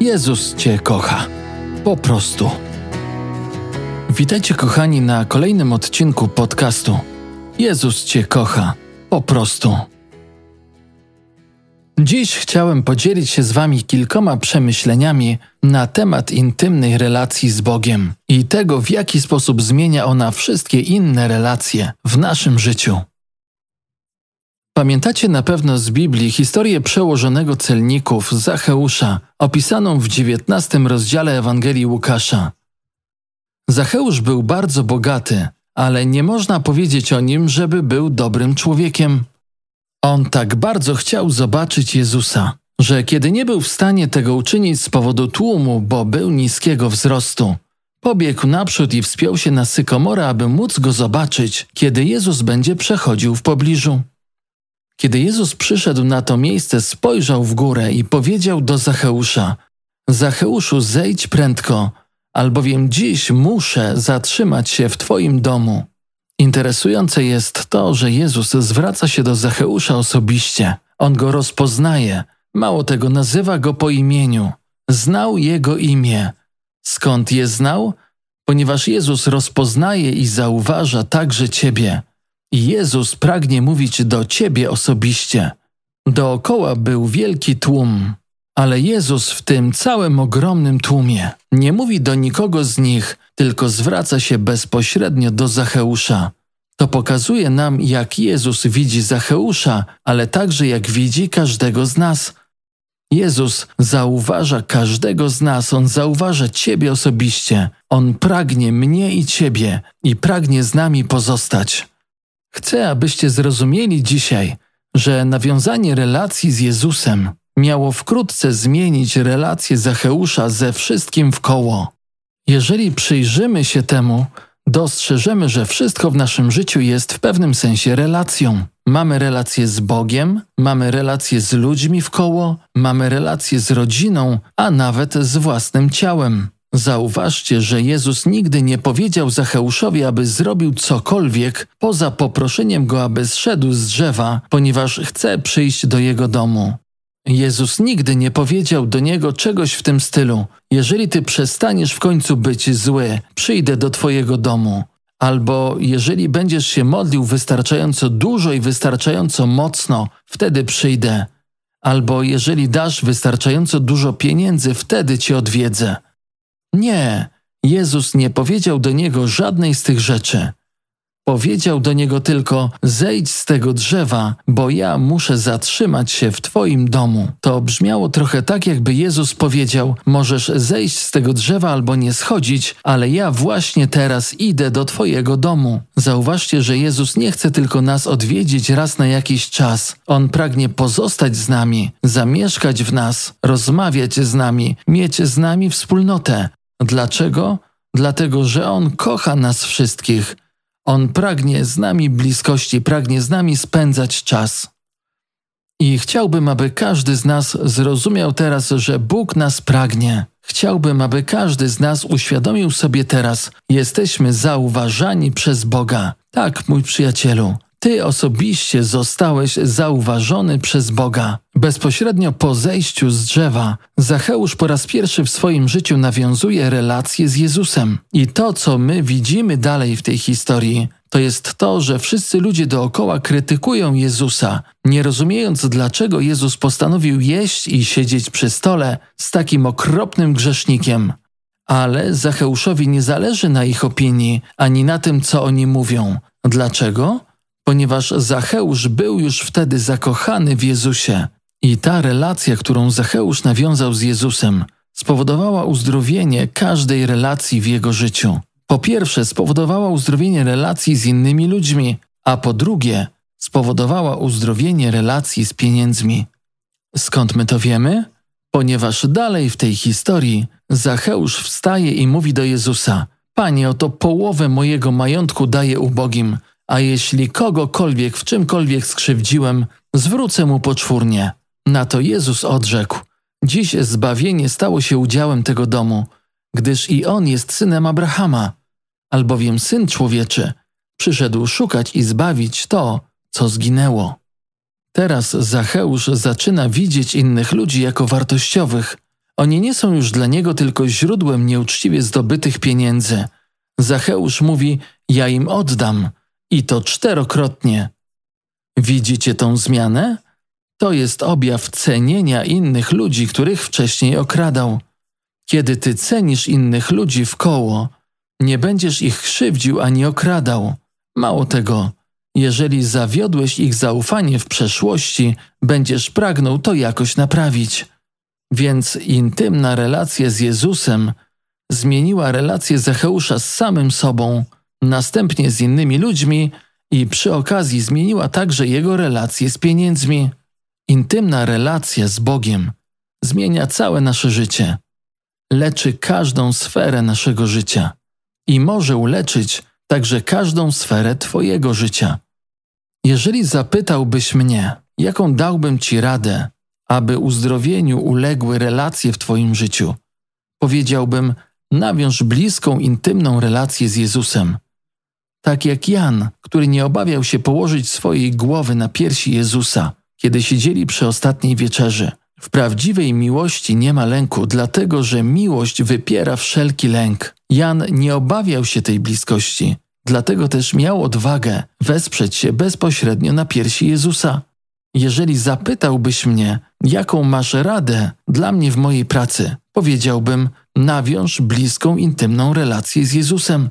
Jezus Cię kocha. Po prostu. Witajcie, kochani, na kolejnym odcinku podcastu. Jezus Cię kocha. Po prostu. Dziś chciałem podzielić się z Wami kilkoma przemyśleniami na temat intymnej relacji z Bogiem i tego, w jaki sposób zmienia ona wszystkie inne relacje w naszym życiu. Pamiętacie na pewno z Biblii historię przełożonego celników Zacheusza, opisaną w XIX rozdziale Ewangelii Łukasza. Zacheusz był bardzo bogaty, ale nie można powiedzieć o nim, żeby był dobrym człowiekiem. On tak bardzo chciał zobaczyć Jezusa, że kiedy nie był w stanie tego uczynić z powodu tłumu, bo był niskiego wzrostu, pobiegł naprzód i wspiął się na sykomora, aby móc go zobaczyć, kiedy Jezus będzie przechodził w pobliżu. Kiedy Jezus przyszedł na to miejsce, spojrzał w górę i powiedział do Zacheusza: Zacheuszu, zejdź prędko, albowiem dziś muszę zatrzymać się w Twoim domu. Interesujące jest to, że Jezus zwraca się do Zacheusza osobiście. On go rozpoznaje, mało tego, nazywa go po imieniu. Znał jego imię. Skąd je znał? Ponieważ Jezus rozpoznaje i zauważa także Ciebie. Jezus pragnie mówić do ciebie osobiście. Dookoła był wielki tłum, ale Jezus w tym całym ogromnym tłumie nie mówi do nikogo z nich, tylko zwraca się bezpośrednio do Zacheusza. To pokazuje nam, jak Jezus widzi Zacheusza, ale także jak widzi każdego z nas. Jezus zauważa każdego z nas, On zauważa Ciebie osobiście. On pragnie mnie i Ciebie i pragnie z nami pozostać. Chcę, abyście zrozumieli dzisiaj, że nawiązanie relacji z Jezusem miało wkrótce zmienić relację Zacheusza ze wszystkim w koło. Jeżeli przyjrzymy się temu, dostrzeżemy, że wszystko w naszym życiu jest w pewnym sensie relacją. Mamy relacje z Bogiem, mamy relacje z ludźmi w koło, mamy relacje z rodziną, a nawet z własnym ciałem. Zauważcie, że Jezus nigdy nie powiedział Zacheuszowi, aby zrobił cokolwiek poza poproszeniem go, aby zszedł z drzewa, ponieważ chce przyjść do jego domu. Jezus nigdy nie powiedział do niego czegoś w tym stylu: Jeżeli ty przestaniesz w końcu być zły, przyjdę do twojego domu. Albo jeżeli będziesz się modlił wystarczająco dużo i wystarczająco mocno, wtedy przyjdę. Albo jeżeli dasz wystarczająco dużo pieniędzy, wtedy cię odwiedzę. Nie, Jezus nie powiedział do niego żadnej z tych rzeczy. Powiedział do niego tylko: Zejdź z tego drzewa, bo ja muszę zatrzymać się w Twoim domu. To brzmiało trochę tak, jakby Jezus powiedział: Możesz zejść z tego drzewa albo nie schodzić, ale ja właśnie teraz idę do Twojego domu. Zauważcie, że Jezus nie chce tylko nas odwiedzić raz na jakiś czas. On pragnie pozostać z nami, zamieszkać w nas, rozmawiać z nami, mieć z nami wspólnotę. Dlaczego? Dlatego, że On kocha nas wszystkich. On pragnie z nami bliskości, pragnie z nami spędzać czas. I chciałbym, aby każdy z nas zrozumiał teraz, że Bóg nas pragnie. Chciałbym, aby każdy z nas uświadomił sobie teraz, jesteśmy zauważani przez Boga. Tak, mój przyjacielu, ty osobiście zostałeś zauważony przez Boga. Bezpośrednio po zejściu z drzewa, Zacheusz po raz pierwszy w swoim życiu nawiązuje relację z Jezusem. I to, co my widzimy dalej w tej historii, to jest to, że wszyscy ludzie dookoła krytykują Jezusa, nie rozumiejąc, dlaczego Jezus postanowił jeść i siedzieć przy stole z takim okropnym grzesznikiem. Ale Zacheuszowi nie zależy na ich opinii ani na tym, co oni mówią. Dlaczego? Ponieważ Zacheusz był już wtedy zakochany w Jezusie. I ta relacja, którą Zacheusz nawiązał z Jezusem, spowodowała uzdrowienie każdej relacji w jego życiu. Po pierwsze, spowodowała uzdrowienie relacji z innymi ludźmi, a po drugie, spowodowała uzdrowienie relacji z pieniędzmi. Skąd my to wiemy? Ponieważ dalej w tej historii Zacheusz wstaje i mówi do Jezusa: Panie, oto połowę mojego majątku daję ubogim a jeśli kogokolwiek w czymkolwiek skrzywdziłem, zwrócę mu poczwórnie. Na to Jezus odrzekł: Dziś zbawienie stało się udziałem tego domu, gdyż i on jest synem Abrahama, albowiem syn człowieczy przyszedł szukać i zbawić to, co zginęło. Teraz Zacheusz zaczyna widzieć innych ludzi jako wartościowych. Oni nie są już dla niego tylko źródłem nieuczciwie zdobytych pieniędzy. Zacheusz mówi: Ja im oddam i to czterokrotnie. Widzicie tą zmianę? To jest objaw cenienia innych ludzi, których wcześniej okradał. Kiedy ty cenisz innych ludzi w koło, nie będziesz ich krzywdził ani okradał. Mało tego, jeżeli zawiodłeś ich zaufanie w przeszłości, będziesz pragnął to jakoś naprawić. Więc intymna relacja z Jezusem zmieniła relację Zacheusza z samym sobą, następnie z innymi ludźmi i przy okazji zmieniła także jego relacje z pieniędzmi. Intymna relacja z Bogiem zmienia całe nasze życie, leczy każdą sferę naszego życia i może uleczyć także każdą sferę Twojego życia. Jeżeli zapytałbyś mnie, jaką dałbym Ci radę, aby uzdrowieniu uległy relacje w Twoim życiu, powiedziałbym: nawiąż bliską, intymną relację z Jezusem. Tak jak Jan, który nie obawiał się położyć swojej głowy na piersi Jezusa, kiedy siedzieli przy ostatniej wieczerzy. W prawdziwej miłości nie ma lęku, dlatego że miłość wypiera wszelki lęk. Jan nie obawiał się tej bliskości, dlatego też miał odwagę wesprzeć się bezpośrednio na piersi Jezusa. Jeżeli zapytałbyś mnie, jaką masz radę dla mnie w mojej pracy, powiedziałbym: nawiąż bliską, intymną relację z Jezusem.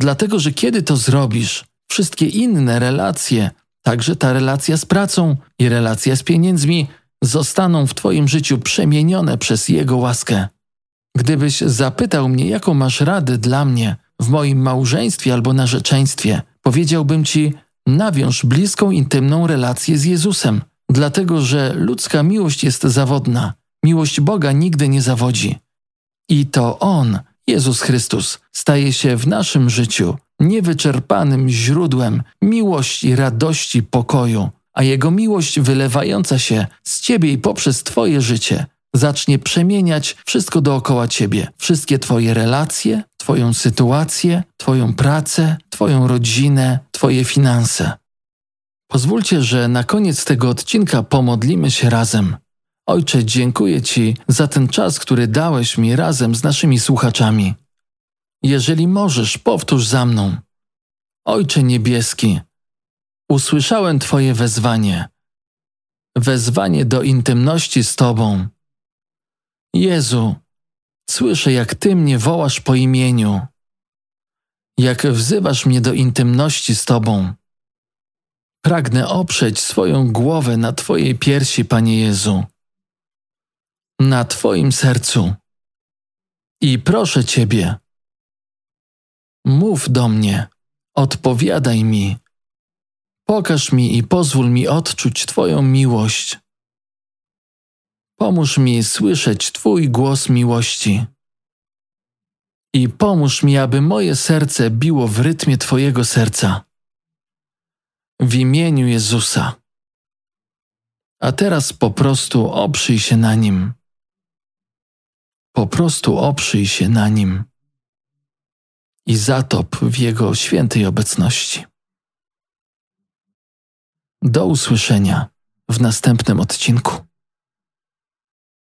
Dlatego, że kiedy to zrobisz, wszystkie inne relacje, także ta relacja z pracą i relacja z pieniędzmi, zostaną w Twoim życiu przemienione przez Jego łaskę. Gdybyś zapytał mnie, jaką masz radę dla mnie w moim małżeństwie albo narzeczeństwie, powiedziałbym Ci, nawiąż bliską, intymną relację z Jezusem, dlatego że ludzka miłość jest zawodna, miłość Boga nigdy nie zawodzi. I to On, Jezus Chrystus, staje się w naszym życiu niewyczerpanym źródłem miłości, radości, pokoju, a Jego miłość wylewająca się z Ciebie i poprzez Twoje życie zacznie przemieniać wszystko dookoła Ciebie, wszystkie Twoje relacje, Twoją sytuację, Twoją pracę, Twoją rodzinę, Twoje finanse. Pozwólcie, że na koniec tego odcinka pomodlimy się razem. Ojcze, dziękuję Ci za ten czas, który dałeś mi razem z naszymi słuchaczami. Jeżeli możesz, powtórz za mną. Ojcze Niebieski, usłyszałem Twoje wezwanie. Wezwanie do intymności z Tobą. Jezu, słyszę, jak Ty mnie wołasz po imieniu, jak wzywasz mnie do intymności z Tobą. Pragnę oprzeć swoją głowę na Twojej piersi, Panie Jezu, na Twoim sercu. I proszę Ciebie, mów do mnie, odpowiadaj mi, pokaż mi i pozwól mi odczuć Twoją miłość. Pomóż mi słyszeć Twój głos miłości. I pomóż mi, aby moje serce biło w rytmie Twojego serca. W imieniu Jezusa. A teraz po prostu oprzyj się na nim. Po prostu oprzyj się na nim i zatop w Jego świętej obecności. Do usłyszenia w następnym odcinku.